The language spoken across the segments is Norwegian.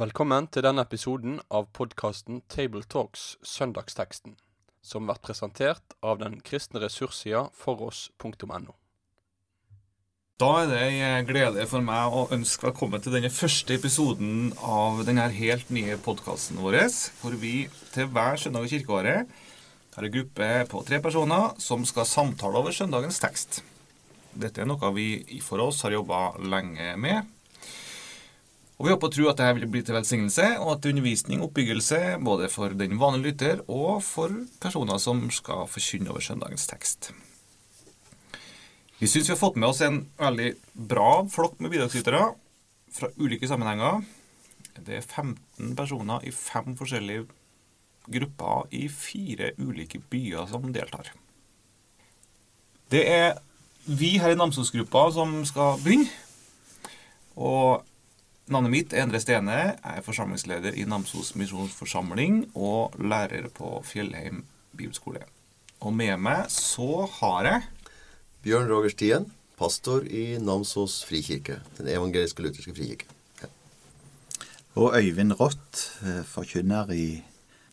Velkommen til denne episoden av podkasten Tabletalks Søndagsteksten, som blir presentert av den kristne ressurssida foross.no. Da er det en glede for meg å ønske velkommen til denne første episoden av denne helt nye podkasten vår, hvor vi til hver søndag i kirkeåret har en gruppe på tre personer som skal samtale over søndagens tekst. Dette er noe vi for oss har jobba lenge med. Og Vi håper og tror at dette vil bli til velsignelse, og at undervisning og oppbyggelse både for den vanlige lytter og for personer som skal forkynne over søndagens tekst. Vi syns vi har fått med oss en veldig bra flokk med bidragsytere fra ulike sammenhenger. Det er 15 personer i fem forskjellige grupper i fire ulike byer som deltar. Det er vi her i Namsos-gruppa som skal begynne. Og Navnet mitt er Endre Stene. Jeg er forsamlingsleder i Namsos misjonsforsamling og lærer på Fjellheim bibelskole. Og med meg så har jeg Bjørn Roger Stien, pastor i Namsos frikirke. Den evangeliske lutherske frikirke. Ja. Og Øyvind Rått, eh, forkynner i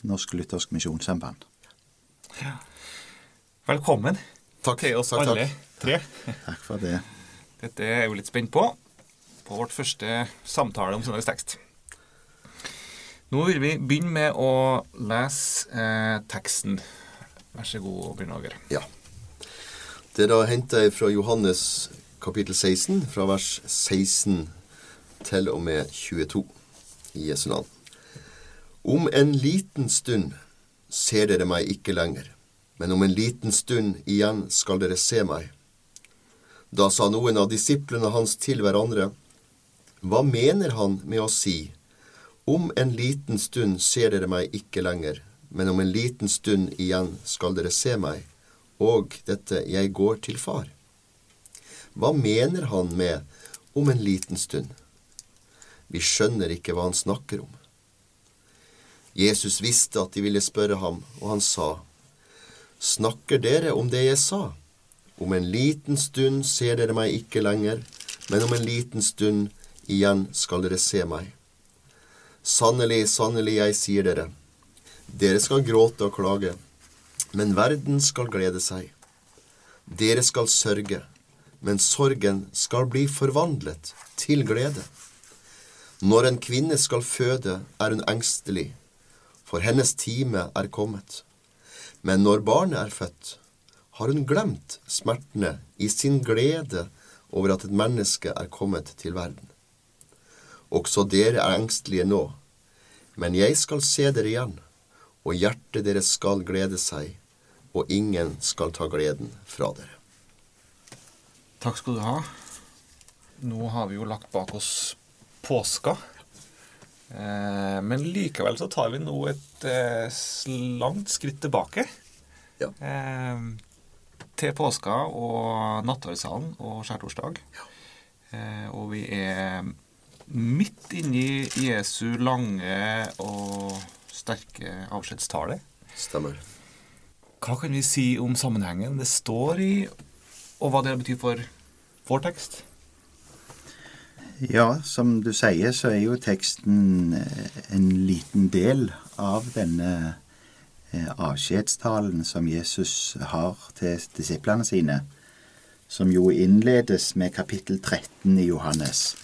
Norsk Luthersk Misjonssamband. Ja. Velkommen takk. til oss takk, alle takk. tre. Takk for det. Dette er jeg jo litt spent på på vårt første samtale om søndags tekst. Nå vil vi begynne med å lese eh, teksten. Vær så god, Bjørn Åger. Ja. Det er da henta fra Johannes kapittel 16, fra vers 16 til og med 22 i Jesu navn. Om en liten stund ser dere meg ikke lenger, men om en liten stund igjen skal dere se meg. Da sa noen av disiplene hans til hverandre, hva mener han med å si, om en liten stund ser dere meg ikke lenger, men om en liten stund igjen skal dere se meg, og dette, jeg går til far? Hva mener han med om en liten stund? Vi skjønner ikke hva han snakker om. Jesus visste at de ville spørre ham, og han sa, Snakker dere om det jeg sa? Om en liten stund ser dere meg ikke lenger, men om en liten stund igjen skal dere se meg. Sannelig, sannelig, jeg sier dere, dere skal gråte og klage, men verden skal glede seg. Dere skal sørge, men sorgen skal bli forvandlet til glede. Når en kvinne skal føde, er hun engstelig, for hennes time er kommet. Men når barnet er født, har hun glemt smertene i sin glede over at et menneske er kommet til verden. Også dere er engstelige nå, men jeg skal se dere igjen, og hjertet deres skal glede seg, og ingen skal ta gleden fra dere. Takk skal du ha. Nå har vi jo lagt bak oss påska. Eh, men likevel så tar vi nå et eh, langt skritt tilbake. Ja. Eh, til påska og nattverdssalen og skjærtorsdag. Eh, og vi er midt inni Jesu lange og sterke avskjedstale. Stemmer. Hva kan vi si om sammenhengen det står i, og hva det betyr for vår tekst? Ja, som du sier, så er jo teksten eh, en liten del av denne eh, avskjedstalen som Jesus har til disiplene sine, som jo innledes med kapittel 13 i Johannes,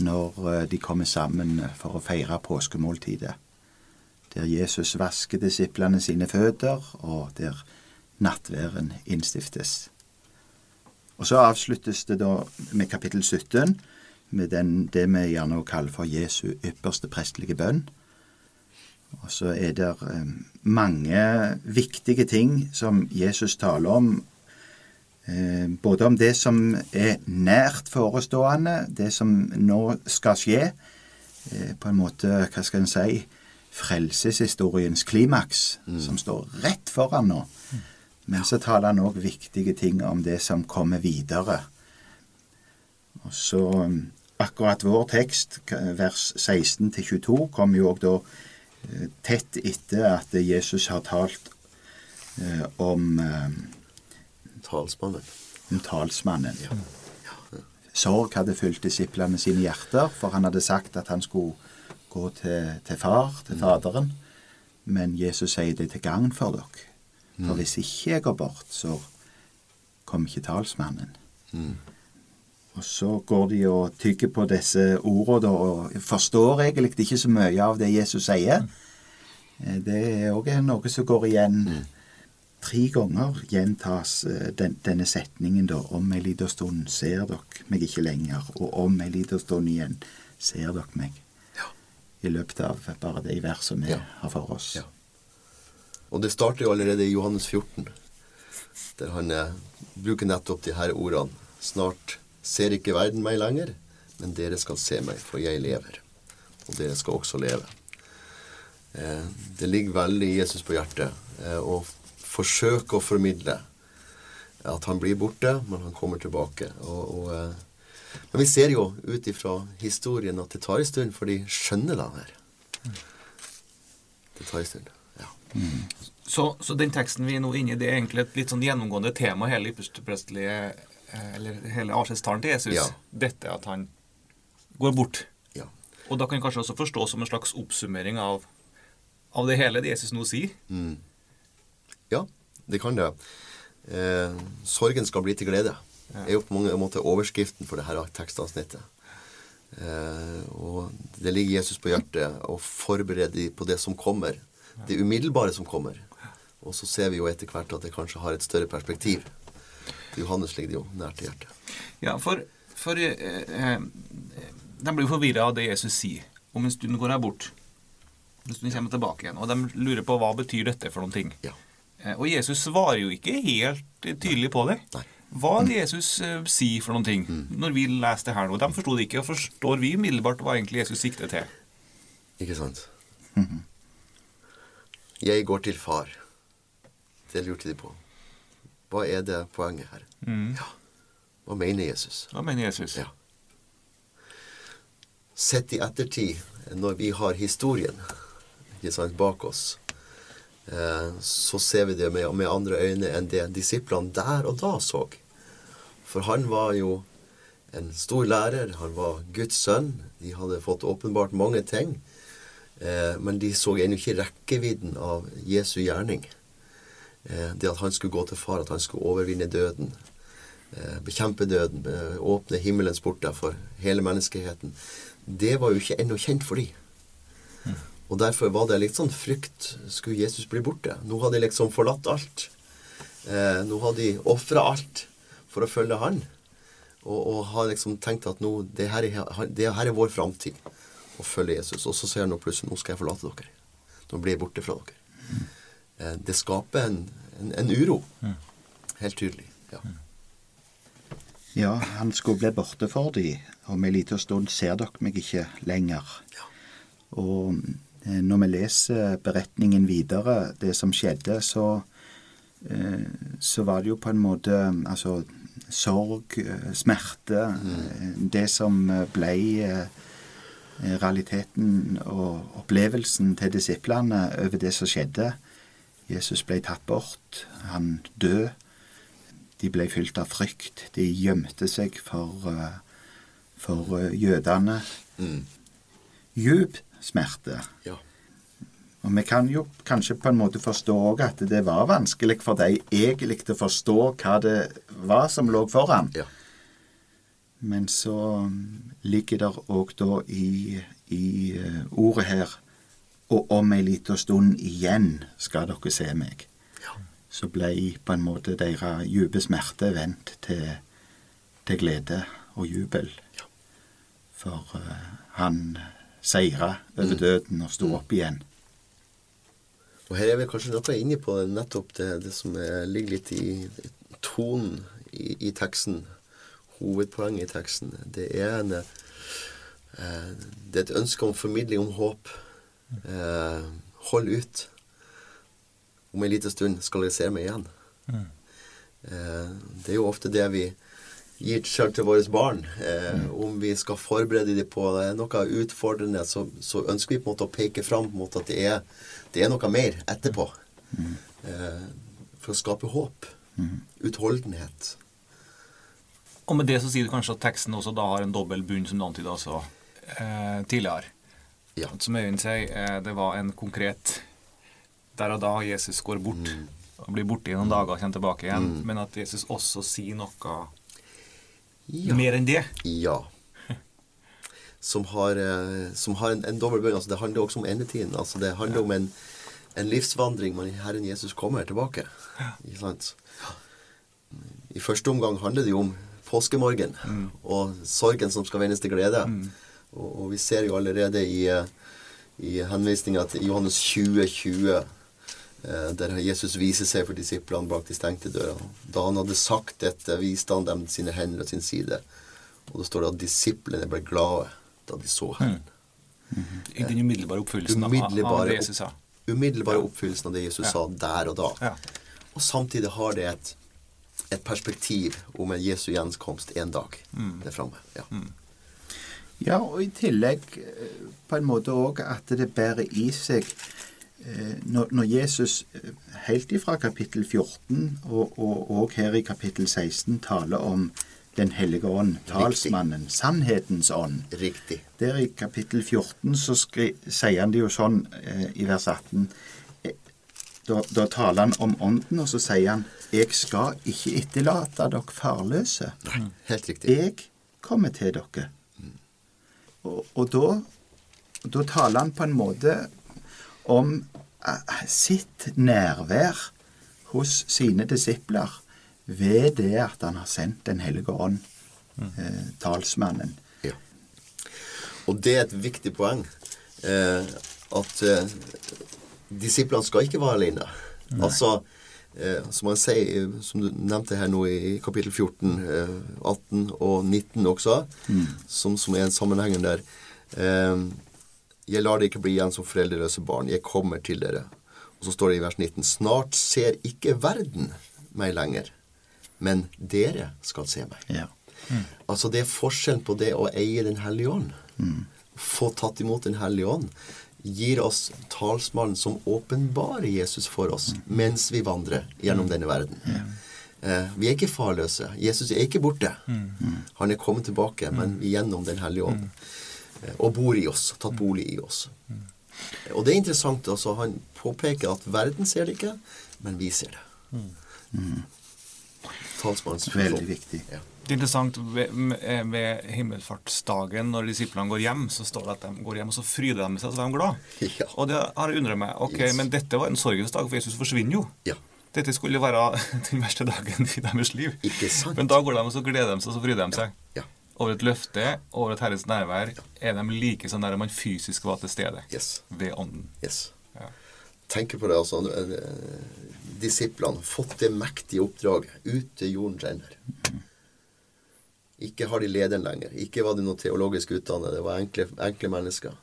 når eh, de kommer sammen for å feire påskemåltidet. Der Jesus vasker disiplene sine føtter, og der nattværen innstiftes. Og så avsluttes det da med kapittel 17, med den, det vi gjerne kaller for Jesu ypperste prestelige bønn. Og så er det eh, mange viktige ting som Jesus taler om. Eh, både om det som er nært forestående, det som nå skal skje. Eh, på en måte, hva skal en si, frelseshistoriens klimaks, som står rett foran nå. Men så taler han òg viktige ting om det som kommer videre. Og så um, akkurat vår tekst, vers 16-22, kom jo òg da eh, tett etter at Jesus har talt eh, om, eh, Talsmannen. om talsmannen. Sorg hadde fylt disiplene sine hjerter, for han hadde sagt at han skulle gå til, til far, til Faderen. Men Jesus sier det til gagn for dere. For hvis ikke jeg går bort, så kommer ikke talsmannen. Og så går de og tygger på disse ordene og forstår egentlig ikke så mye av det Jesus sier. Eh, Det er òg noe som går igjen. Tre ganger gjentas eh, den, denne setningen da. Om ei lita stund ser dere meg ikke lenger, og om ei lita stund igjen ser dere meg. I løpet av bare det verset vi Ja. har for oss. Ja. Og det starter jo allerede i Johannes 14, der han eh, bruker nettopp de her ordene. Snart ser ikke verden meg lenger, men dere skal se meg, for jeg lever. Og dere skal også leve. Eh, det ligger veldig Jesus på hjertet eh, å forsøke å formidle at han blir borte, men han kommer tilbake. Og, og, eh, men vi ser jo ut ifra historien at det tar en stund for de skjønner det her. Det tar en stund. Ja. Så, så den teksten vi er nå inne i, det er egentlig et litt sånn gjennomgående tema hele yppersteprestelige eh, Eller hele avskjedstalen til Jesus. Ja. Dette at han går bort. ja. Og da kan kanskje også forstå som en slags oppsummering av, av det hele det Jesus nå sier. Mm. Ja, det kan det. Eh, sorgen skal bli til glede. Det er jo på mange måter overskriften for det her tekstavsnittet. Eh, og det ligger Jesus på hjertet å forberede de på det som kommer. Det umiddelbare som kommer. Og så ser vi jo etter hvert at det kanskje har et større perspektiv. Til Johannes ligger det jo nært til hjertet. Ja, for, for eh, eh, De blir jo forvirra av det Jesus sier. Om en stund går jeg bort. En stund kommer jeg tilbake igjen. Og de lurer på hva betyr dette for noen ting. Ja. Eh, Og Jesus svarer jo ikke helt eh, tydelig på det. Hva er det Jesus eh, sier for noen ting når vi leser det her nå? De forsto det ikke, og forstår vi umiddelbart hva egentlig Jesus sikter til. Ikke sant? Jeg går til far. Det lurte de på. Hva er det poenget her? Ja. Hva mener Jesus? Hva mener Jesus? Ja. Sett i ettertid, når vi har historien sant, bak oss, så ser vi det med, med andre øyne enn det disiplene der og da så. For han var jo en stor lærer, han var Guds sønn. De hadde fått åpenbart mange ting. Eh, men de så ennå ikke rekkevidden av Jesu gjerning. Eh, det at han skulle gå til far, at han skulle overvinne døden. Eh, bekjempe døden, eh, åpne himmelens porter for hele menneskeheten. Det var jo ikke ennå kjent for de. Og derfor var det litt sånn frykt. Skulle Jesus bli borte? Nå hadde de liksom forlatt alt. Eh, nå hadde de ofra alt for å følge han. Og, og har liksom tenkt at nå, det her er, det her er vår framtid. Å følge Jesus. Og så sier han plutselig nå skal jeg forlate dere. Nå blir jeg borte fra dere. Eh, det skaper en, en, en uro. Helt tydelig. Ja. Ja, han skulle bli borte for dem. Om en liten stund ser dere meg ikke lenger. Ja. Og når vi leser beretningen videre, det som skjedde, så, eh, så var det jo på en måte altså sorg, eh, smerte mm. Det som eh, ble eh, realiteten og opplevelsen til disiplene over det som skjedde. Jesus ble tatt bort. Han død. De ble fylt av frykt. De gjemte seg for, eh, for eh, jødene. Mm. Djup smerte. ja. Og vi kan jo kanskje på en måte forstå at det var vanskelig for dem egentlig å forstå hva det var som lå foran. Ja. Men så ligger det òg da i, i eh, ordet her Og om ei lita stund igjen skal dere se meg. Ja. Så ble på en måte deres dype smerte vendt til, til glede og jubel. Ja. For uh, han seira over døden og stå opp igjen. Og her er vi kanskje noe inne på nettopp det, det som er, ligger litt i tonen i, i teksten. Hovedpoenget i teksten. Det er, en, eh, det er et ønske om formidling om håp. Eh, hold ut. Om en liten stund skal dere se meg igjen. Eh, det er jo ofte det vi gir selv til våre barn. Eh, Om vi skal forberede dem på det, noe utfordrende, så, så ønsker vi på en måte å peke fram mot at det er, det er noe mer etterpå. Eh, for å skape håp. Utholdenhet. Og med det så sier du kanskje at teksten også da har en dobbel bunn, som du antyda altså, eh, tidligere. Ja. Som Øyvind sier, eh, det var en konkret Der og da Jesus går bort Mm. og blir borte i noen dager og kommer tilbake igjen. Men at Jesus også sier noe Ja. mer enn det. Ja. Som har, eh, som har en, en dobbel bunn. Altså, det handler også om endetiden. Altså, det handler om en, en livsvandring når Herren Jesus kommer tilbake. Sant? I første omgang handler det jo om påskemorgen og sorgen som skal vendes til glede. Og, og vi ser jo allerede i, eh, i henvisninga til Johannes 20, 20, eh, der Jesus viser seg for disiplene bak de stengte dørene. Da han hadde sagt dette, viste han dem sine hender og sin side. Og da står det at disiplene ble glade da de så Herren. I den umiddelbare oppfyllelsen av- av det Jesus sa. umiddelbare oppfyllelsen av det Jesus Ja. sa der og da. Ja. Og samtidig har det et, et perspektiv om en Jesu gjenkomst en dag Mm. der framme. Ja. Ja, og i tillegg eh, på en måte òg at det bærer i seg eh, når, når Jesus eh, helt ifra kapittel 14 og, og, og her i kapittel 16 taler om Den hellige ånd, talsmannen, sannhetens ånd. Riktig. Der i kapittel 14 så skri, sier han det jo sånn eh, i vers 18 eh, da, da taler han om ånden, og så sier han 'Jeg skal ikke etterlate dere farløse'. Nei, helt riktig. Jeg kommer til dere. Og, og da, da taler han på en måte om eh, sitt nærvær hos sine disipler ved det at han har sendt Den hellige ånd, eh, talsmannen. Ja. Og det er et viktig poeng. Eh, at eh, disiplene skal ikke være alene. Altså, eh, som han sier, eh, som du nevnte her nå i kapittel 14, eh, 18 og 19 også, som, som er en sammenhengen der. Jeg lar dere ikke bli igjen som foreldreløse barn. Jeg kommer til dere. Og så står det i vers 19.: Snart ser ikke verden meg lenger, men dere skal se meg. Ja. Altså Det er forskjellen på det å eie Den hellige ånd. Få tatt imot Den hellige ånd. Gir oss talsmannen som åpenbarer Jesus for oss mens vi vandrer gjennom denne verden. Eh, vi er ikke farløse. Jesus er ikke borte. Han er kommet tilbake, men gjennom Den hellige ånd. Eh, og bor i oss. Tatt bolig i oss. Og det er interessant. altså Han påpeker at verden ser det ikke, men vi ser det. Veldig viktig. Ja. Det er interessant ved, med- ved himmelfartsdagen, når disiplene går hjem, så står det at de går hjem, og så fryder de seg, så er de glad. Ja. Og det har undret meg. Ok, Yes. men dette var en sorgens dag, for Jesus forsvinner jo. ja. Dette skulle være den verste dagen i deres liv. Ikke sant? Men da går de og så gleder de seg, og så fryder de seg. Ja. Over et løfte, over et Herres nærvær, er de like sånn der man fysisk var til stede. Yes. Ved ånden. yes. Ja. Tenk på det, altså. eh, Disiplene fått det mektige oppdraget. Ut til jorden renner. Ikke har de lederen lenger. Ikke var de noe teologisk utdannet. Det var enkle, enkle mennesker.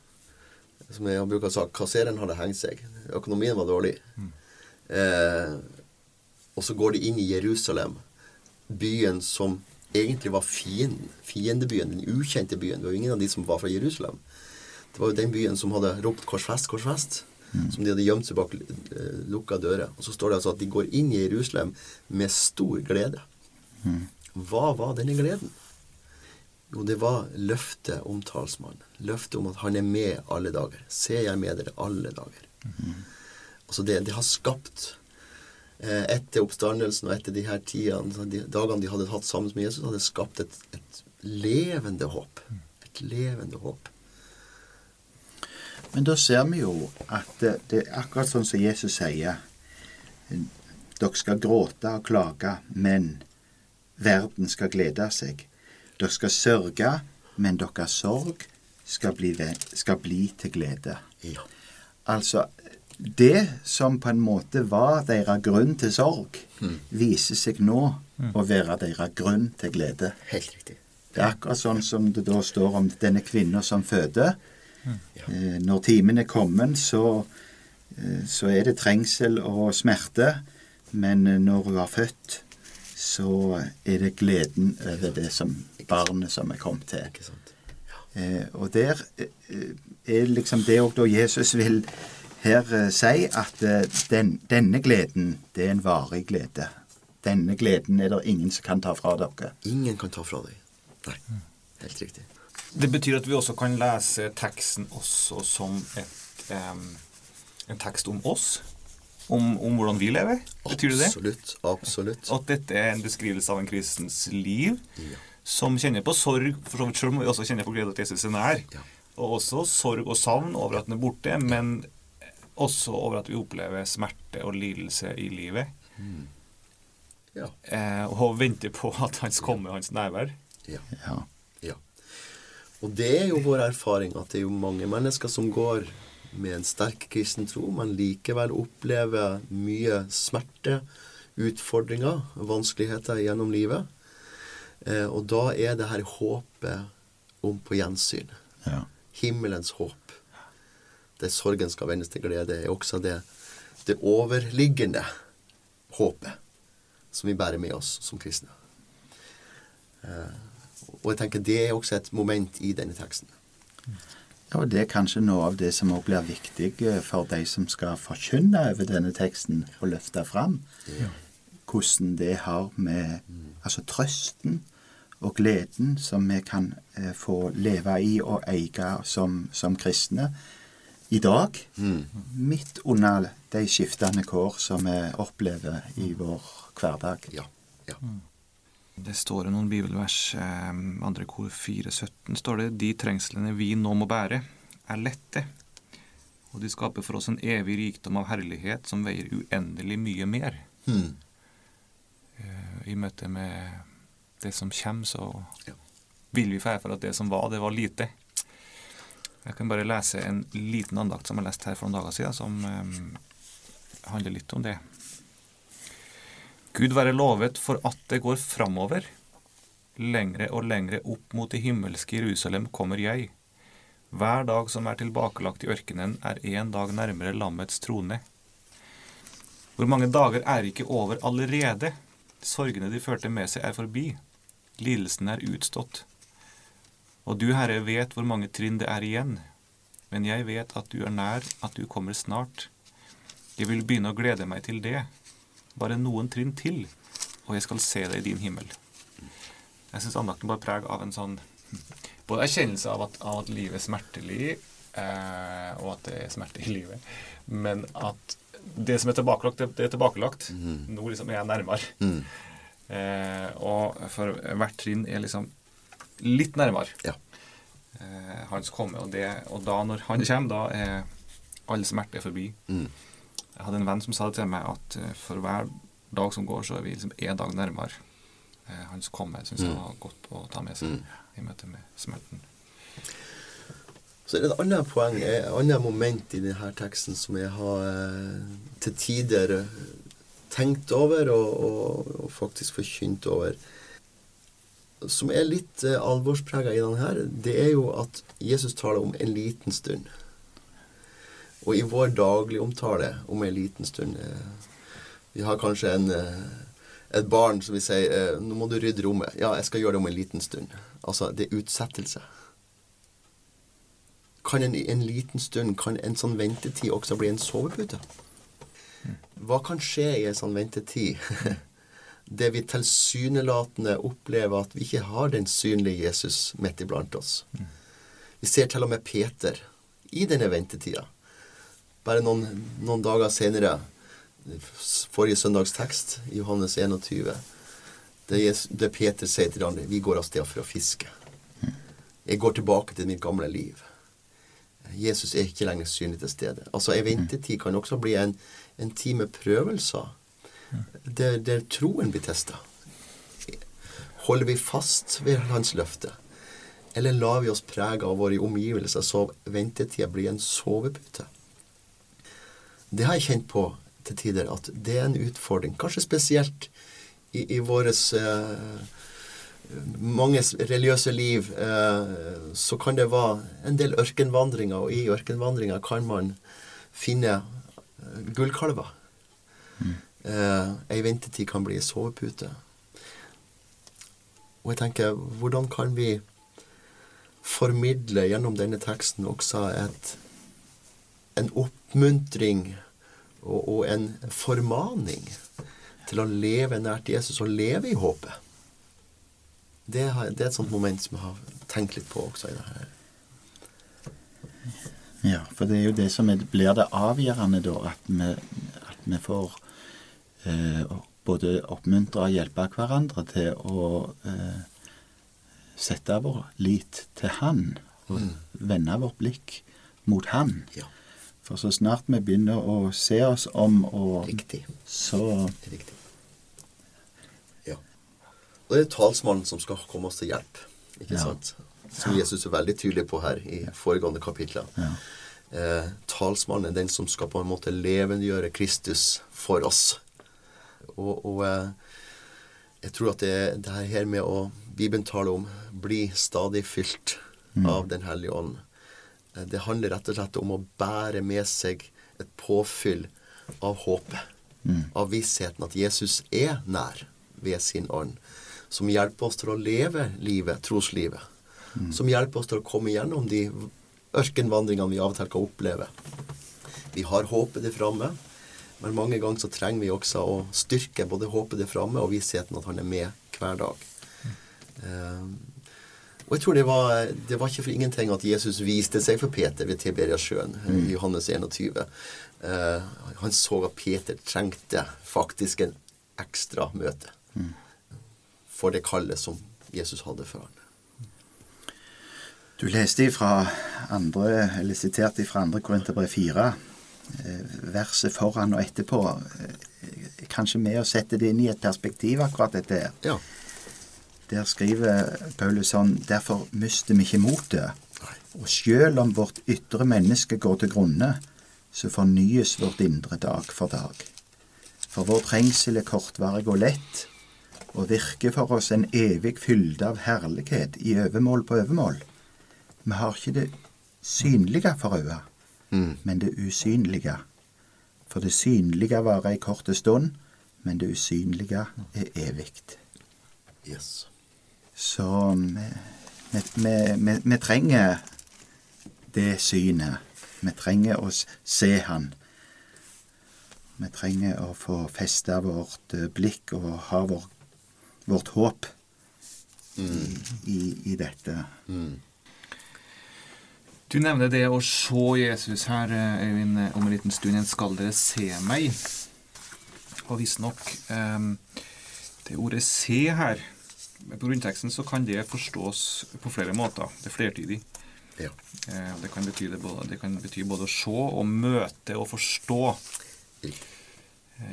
Som jeg bruker å si, kasseren hadde hengt seg. Økonomien var dårlig. Eh, og så går de inn i Jerusalem, byen som egentlig var fienden. Fiendebyen, den ukjente byen. Det var jo ingen av de som var fra Jerusalem. Det var jo den byen som hadde ropt 'korsfest, korsfest'. Som de hadde gjemt seg bak eh, lukka dører. Og så står det altså at de går inn i Jerusalem med stor glede. Hva var denne gleden? Jo, det var løftet om talsmannen. Løftet om at han er med alle dager. Ser jeg med dere alle dager. Altså det, det har skapt Etter oppstandelsen og etter de her tidene, de dagene de hadde hatt sammen med Jesus, hadde skapt et, et levende håp. Et levende håp. Men da ser vi jo at det, det er akkurat sånn som Jesus sier. Dere skal gråte og klage, men verden skal glede seg. Dere skal sørge, men deres sorg skal bli, skal bli til glede. Ja. Altså, det som på en måte var deres grunn til sorg, viser seg nå å være deres grunn til glede. Helt riktig. Det er akkurat sånn som det da står om denne kvinna som føder. Eh, Når timen er kommet, så, eh, så er det trengsel og smerte. Men eh, når hun har født, så er det gleden over det som barnet som er kommet til. Ikke sant? Eh, og der eh, er liksom det òg da Jesus vil her eh, si at eh, den, denne gleden, det er en varig glede. Denne gleden er det ingen som kan ta fra dere. Ingen kan ta fra deg. Nei. Helt riktig. Det betyr at vi også kan lese teksten også som et, um, en tekst om oss? Om, om hvordan vi lever? Betyr det det? Absolutt. Absolutt. At dette er en beskrivelse av en kristens liv, Ja. som kjenner på sorg, for så vidt selv om vi også kjenner på glede at Jesus er nær. Ja. Og også sorg og savn over at han er borte, men også over at vi opplever smerte og lidelse i livet. Ja. Eh, og venter på at hans komme, hans nærvær. ja. Ja. Ja. Og det er jo vår erfaring at det er jo mange mennesker som går med en sterk kristen tro, men likevel opplever mye smerte, utfordringer, vanskeligheter gjennom livet. Eh, og da er det her håpet om på gjensyn. ja. Himmelens håp. Der sorgen skal vendes til glede, er også det, det overliggende håpet som vi bærer med oss som kristne. Eh, og jeg tenker det er også et moment i denne teksten. Ja, og Det er kanskje noe av det som også blir viktig eh, for de som skal forkynne over denne teksten og løfte fram. Hvordan det har med altså trøsten og gleden som vi kan eh, få leve i og eie som, som kristne i dag. Midt under de skiftende kår som vi opplever i vår hverdag. Ja. ja. Det står i noen bibelvers, eh, andre kor 4.17 står det De trengslene vi nå må bære, er lette, og de skaper for oss en evig rikdom av herlighet som veier uendelig mye mer. Hmm. Eh, I møte med det som kommer, så Ja. vil vi feire for at det som var, det var lite. Jeg kan bare lese en liten andakt som jeg leste her for noen dager siden, som eh, handler litt om det. Gud være lovet for at det går framover. Lengre og lengre opp mot det himmelske Jerusalem kommer jeg. Hver dag som er tilbakelagt i ørkenen, er én dag nærmere lammets trone. Hvor mange dager er ikke over allerede? Sorgene de førte med seg, er forbi. Lidelsen er utstått. Og du, Herre, vet hvor mange trinn det er igjen. Men jeg vet at du er nær, at du kommer snart. Jeg vil begynne å glede meg til det. Bare noen trinn til, og jeg skal se deg i din himmel. Jeg syns andakten bar preg av en sånn både erkjennelse av at, av at livet er smertelig, eh, og at det er smerte i livet, men at det som er tilbakelagt, det, det er tilbakelagt. Nå liksom er jeg nærmere. Mm. Eh, og for hvert trinn er liksom litt nærmere Ja. eh, hans komme. Og, det, og da når han kommer, da er all smerte forbi. Mm. Jeg hadde en venn som sa det til meg at eh, for hver dag som går, så er vi liksom én dag nærmere eh, hans komme. Syns jeg var godt å ta med seg i møte med smerten. Så er det et annet poeng, et annet moment i denne teksten som jeg har eh, til tider eh, tenkt over og, og, og faktisk forkynt over. Som er litt eh, alvorsprega i denne her, det er jo at Jesus taler om en liten stund. Og i vår daglige omtale om en liten stund eh, Vi har kanskje en, eh, et barn som vil si eh, 'Nå må du rydde rommet.' 'Ja, jeg skal gjøre det om en liten stund.' Altså, det er utsettelse kan en, en liten stund, kan en sånn ventetid også bli en sovepute? Hva kan skje i en sånn ventetid? Det vi tilsynelatende opplever at vi ikke har den synlige Jesus midt iblant oss. Vi ser til og med Peter i denne ventetida. Bare noen, noen dager senere, forrige søndags tekst, Johannes 21, det, det Peter sier til andre, vi går av sted for å fiske. Jeg går tilbake til mitt gamle liv. Jesus er ikke lenger synlig til stede. Altså, En ventetid kan også bli en, en tid med prøvelser, der, der troen blir testa. Holder vi fast ved hans løfte, eller lar vi oss prege av våre omgivelser så ventetida blir en sovepute? Det har jeg kjent på til tider, at det er en utfordring. Kanskje spesielt i, i våres eh, mange religiøse liv, eh, så kan det være en del ørkenvandringer, og i ørkenvandringer kan man finne gullkalver. gullkalver. Eh, ei ventetid kan bli sovepute. Og jeg tenker, hvordan kan vi formidle gjennom denne teksten også et, en oppmuntring og, og en formaning til å leve nært Jesus og leve i håpet? det, har, det er et sånt moment som jeg har tenkt litt på også i det her. Ja, for det er jo det som blir det avgjørende, da. At vi, at vi får både oppmuntre og hjelpe hverandre til å eh, sette vår lit til Han. Og vende vårt blikk mot Han. Ja, For så snart vi begynner å se oss om, og riktig. så Riktig. Ja. Og det er talsmannen som skal komme oss til hjelp. Ikke Ja. sant? Som Jesus er veldig tydelig på her i foregående kapitler. Ja. Eh, talsmannen er den som skal på en måte levendegjøre Kristus for oss. Og, og eh, jeg tror at det, det her med å Bibelen taler om bli stadig fylt av Den hellige ånd. Eh, Det handler rett og slett om å bære med seg et påfyll av håpet. Av vissheten at Jesus er nær ved sin ånd. Som hjelper oss til å leve livet, troslivet. Som hjelper oss til å komme gjennom de ørkenvandringene vi av og til kan oppleve. Vi har håpet det framme, men mange ganger så trenger vi også å styrke både håpet det framme og vissheten at han er med hver dag. Um, og jeg tror det var, det var ikke for ingenting at Jesus viste seg for Peter ved Tiberiasjøen mm. i Johannes 21. Uh, han så at Peter trengte faktisk en ekstra møte for det kallet som Jesus hadde for ham. Du leste ifra andre, eller siterte fra andre Korinterbrev 4, eh, verset foran og etterpå. eh, Kanskje med å sette det inn i et perspektiv, akkurat dette her. Ja. Der skriver Paulus sånn Derfor mister vi ikke motet. Og sjøl om vårt ytre menneske går til grunne, så fornyes vårt indre dag for dag. For vår trengsel er kortvarig og lett, og virker for oss en evig fylde av herlighet i overmål på overmål. Vi har ikke det synlige for men det usynlige. For det synlige varer ei kort stund, men det usynlige er evig. Yes. Så vi, trenger det synet. Vi trenger å se Han. Vi trenger å få festa vårt eh, blikk og ha vår, vårt håp i, i, i dette. Du nevner det å se Jesus her, eh, Øyvind, eh, om en liten stund. En skal dere se meg. Og visstnok um, Det ordet 'se' her På grunnteksten så kan det forstås på flere måter. Det er flertydig. Ja. Det, kan bety det, både, det kan bety både å se og møte og forstå.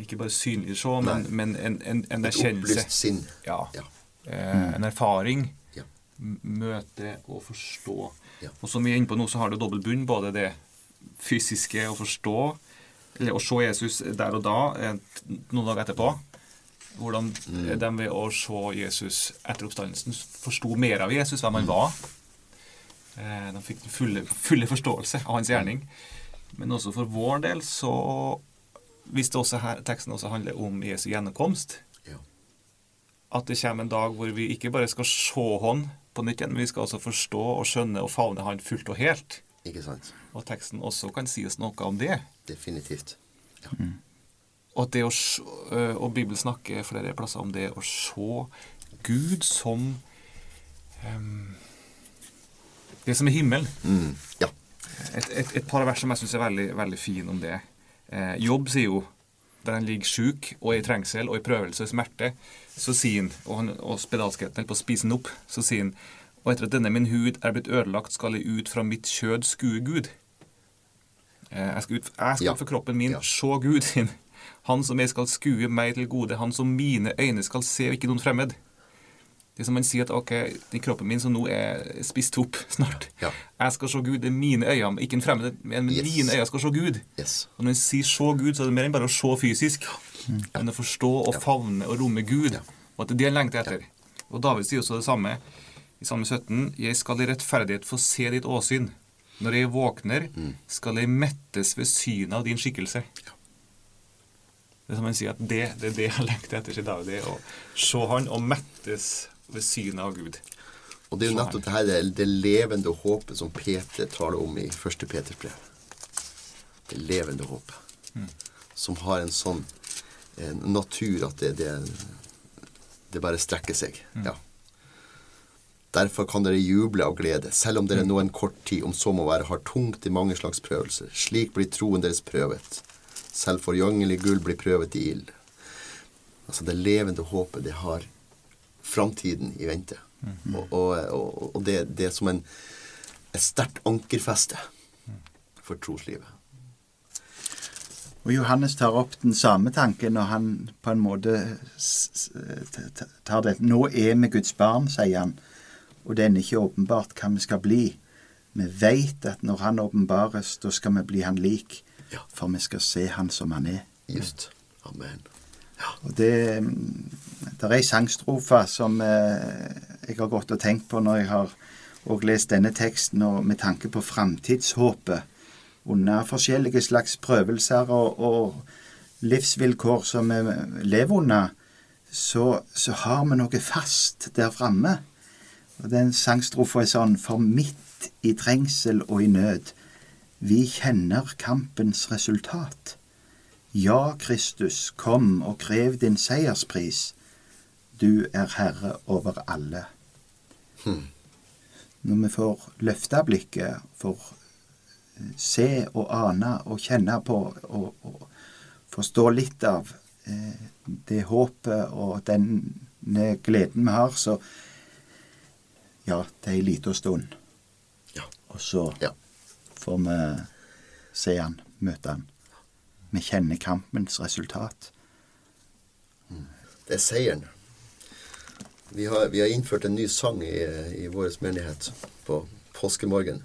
Ikke bare synlig se, men, men en, en, en Et erkjennelse. opplyst sinn. Ja. Ja. Mm. en erfaring. Ja. Møte og forstå. Ja. Og som vi er inne på nå, så har det dobbelt bunn. Både det fysiske å forstå, eller å se Jesus der og da, eh, noen dager etterpå. Hvordan Mm. de ved å se Jesus etter oppstandelsen forsto mer av Jesus, hvem han var. Eh, De fikk den fulle, fulle forståelse av hans gjerning. Men også for vår del så Hvis det også her, teksten også handler om Jesu gjennomkomst, Ja. at det kommer en dag hvor vi ikke bare skal se han på nytt igjen, men vi skal også forstå og skjønne og favne han fullt og helt. Ikke sant? Og teksten også kan sies noe om det. Definitivt. Ja. Og, det å, øh, og Bibelen snakker flere plasser om det å se Gud som um, det som er himmelen. Mm. ja. Et, et, et par vers som jeg syns er veldig, veldig fin om det. Eh, Jobb sier jo, der han ligger sjuk og i trengsel og i prøvelse og i smerte, så sier han, og, han, og spedalskheten holder på å spise han opp, så sier han og etter at denne min hud er blitt ødelagt, skal jeg ut fra mitt kjød skue Gud. Eh, jeg skal, ut, jeg skal Ja. for kroppen min Ja. se Gud sin. Han som jeg skal skue meg til gode, han som mine øyne skal se, og ikke noen fremmed. Det er som man sier at ok, den kroppen min som nå er spist opp snart, Ja. jeg skal se Gud, det er mine øyne, ikke en fremmed, men Yes. mine øyne skal se Gud. Yes. Og når man sier se Gud, så er det mer enn bare å se fysisk, å forstå og favne og romme Gud. Og at det er det han lengter etter. Og David sier også det samme i Salme 17. Jeg skal i rettferdighet få se ditt åsyn. Når jeg våkner, skal jeg mettes ved synet av din skikkelse. Det er som han sier at det, det er det han lengter etter, sier David. Det å se han og mettes ved synet av Gud. Og det er jo nettopp det her det, levende håpet som Peter taler om i første Peters brev. Det levende håpet. Som har en sånn natur at det, det, det bare strekker seg. Ja. Derfor kan dere juble av glede, selv om dere nå en kort tid, om så må være, har tungt i mange slags prøvelser. Slik blir troen deres prøvet. Selv forgjengelig gull blir prøvet i ild. Altså det levende håpet, det har framtiden i vente. Og, og, og, og det, det er som en, et sterkt ankerfeste for troslivet. Og Johannes tar opp den samme tanken når han på en måte tar det Nå er vi Guds barn, sier han, og det er ikke åpenbart hva vi skal bli. Vi veit at når Han åpenbares, da skal vi bli Han lik, Ja. for vi skal se Han som Han er. Just. Amen. Og det Det er ei sangstrofe som eh, jeg har gått og tenkt på når jeg har lest denne teksten, og med tanke på framtidshåpet under forskjellige slags prøvelser og, og livsvilkår som vi lever under, så, så har vi noe fast der framme. Og den sangstrofa er sånn For midt i trengsel og i nød, vi kjenner kampens resultat. Ja, Kristus, kom og krev din seierspris. Du er herre over alle. Når vi får løfta blikket, får se og ane og kjenne på og, og forstå litt av eh, det håpet og denne gleden vi har, så ja, det er ei lita stund. Ja. Og så Ja. får vi se han, møte han. Vi kjenner kampens resultat. Det er seieren. Vi har, vi har innført en ny sang i, i vår menighet på påskemorgen.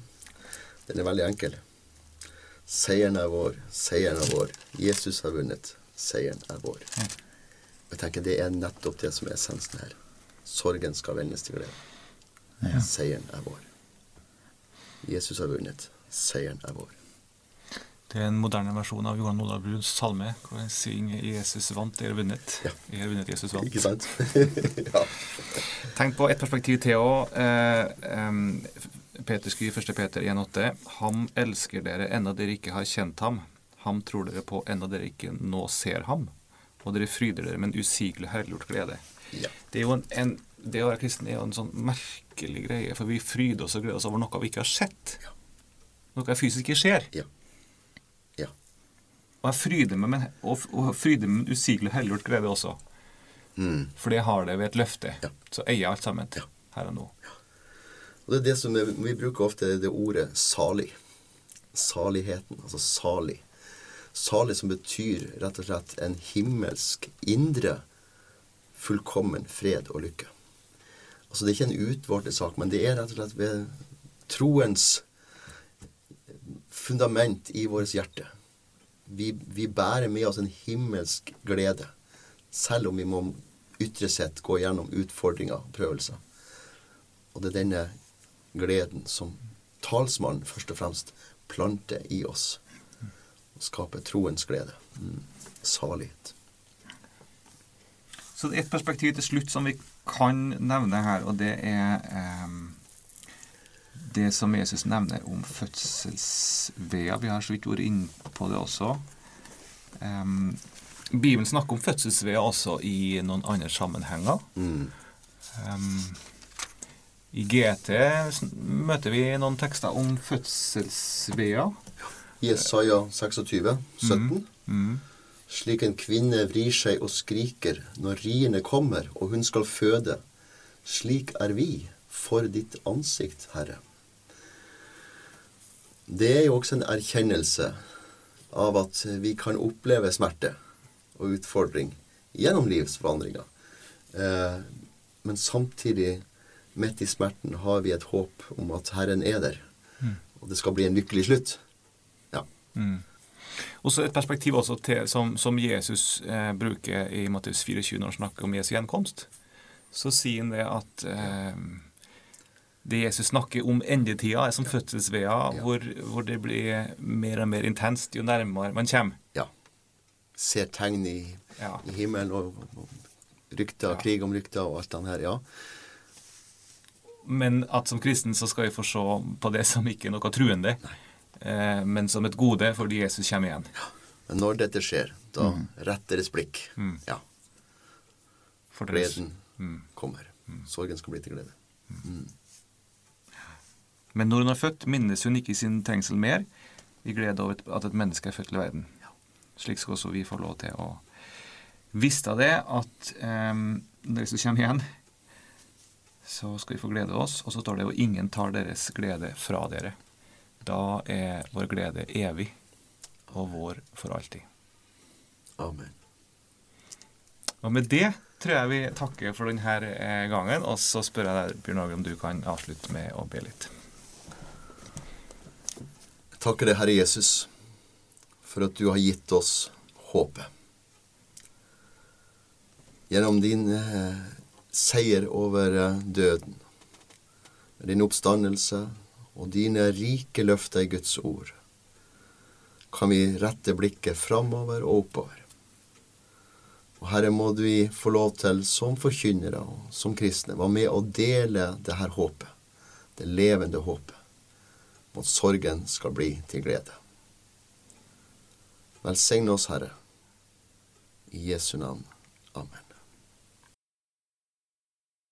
Den er veldig enkel. Seieren er vår, seieren er vår. Jesus har vunnet, seieren er vår. Jeg tenker Det er nettopp det som er essensen her. Sorgen skal vendes til glede. Ja. Seieren er vår. Jesus har vunnet, seieren er vår. Det er en moderne versjon av Johan Olav Bruns salme, hvor han synger 'Jesus vant, dere vunnet'. Ja. Vunnet, Jesus vant. Ikke sant? ja. Tenk på et perspektiv til òg. Peter skriver 1. Peter 1,8.: Ham elsker dere ennå dere ikke har kjent ham. Ham tror dere på ennå dere ikke nå ser ham. Og dere fryder dere med en usigelig herliggjort glede. ja. Det er jo en, en det å være kristen er jo en sånn merkelig greie, for vi fryder oss og gleder oss over noe vi ikke har sett. Ja. Noe fysisk ikke skjer. Ja. Ja. Og jeg fryder meg med, og, og fryder med en usigelig herliggjort glede også. Mm. For det har det ved et løfte. Ja. Så eier jeg alt sammen Ja. her og nå. Og det er det som er, Vi bruker ofte det ordet 'salig'. Saligheten, altså salig. Salig som betyr rett og slett en himmelsk, indre, fullkommen fred og lykke. Altså Det er ikke en utvortet sak, men det er rett og slett ved troens fundament i vårt hjerte. Vi, vi bærer med oss en himmelsk glede, selv om vi må ytre sett gå gjennom utfordringer og prøvelser. Og det er denne gleden som talsmannen først og fremst planter i oss. Og skaper troens glede. Mm. Salighet. Så det er et perspektiv til slutt som vi kan nevne her, og det er ehm, det som Jesus nevner om fødselsvea. Vi har så vidt vært inne på det også. Ehm, Bibelen snakker om fødselsvea også i noen andre sammenhenger. Mm. Ehm, I GT møter vi noen tekster om fødselsveier. Jesaja 26, 17. Mm. Slik en kvinne vrir seg og skriker når riene kommer og hun skal føde. Slik er vi for ditt ansikt, Herre. Det er jo også en erkjennelse av at vi kan oppleve smerte og utfordring gjennom livsvandringa. Eh, men samtidig, midt i smerten, har vi et håp om at Herren er der. Og det skal bli en lykkelig slutt. Ja. Mm. Og så et perspektiv også til, som, som Jesus eh, bruker i Matteus 24 når han snakker om Jesu gjenkomst. Så sier han det at eh, det Jesus snakker om endetida, er som fødselsvea, hvor, hvor det blir mer og mer intenst jo nærmere man kommer. ja. Ser tegn i, Ja. i himmelen og, og rykter, Ja. krig om rykter og alt det her. Ja. Men at som kristen så skal vi få se på det som ikke er noe truende, eh, men som et gode fordi Jesus kommer igjen. Men når dette skjer, da retter deres blikk. Mm. Ja. Gleden Mm. kommer. Sorgen skal bli til glede. Mm. Men når hun er født, minnes hun ikke sin trengsel mer, i glede over at et menneske er født til verden. Slik skal også vi få lov til å vite det at um, når Jesus kommer igjen, så skal vi få glede oss. Og så står det jo 'ingen tar deres glede fra dere'. Da er vår glede evig og vår for alltid. Amen. Og med det tror jeg vi takker for denne eh, gangen. Og så spør jeg deg, Bjørn Åge, om du kan avslutte med å be litt. Takker deg, Herre Jesus, for at du har gitt oss håpet. Gjennom din eh, seier over døden. døden, din oppstandelse og dine rike løfter i Guds ord, kan vi rette blikket framover og oppover. Og Herre, må vi få lov til, som forkynnere og som kristne, være med å dele det her håpet, det levende håpet, om at sorgen skal bli til glede. Velsign oss, Herre. I Jesu navn. Amen.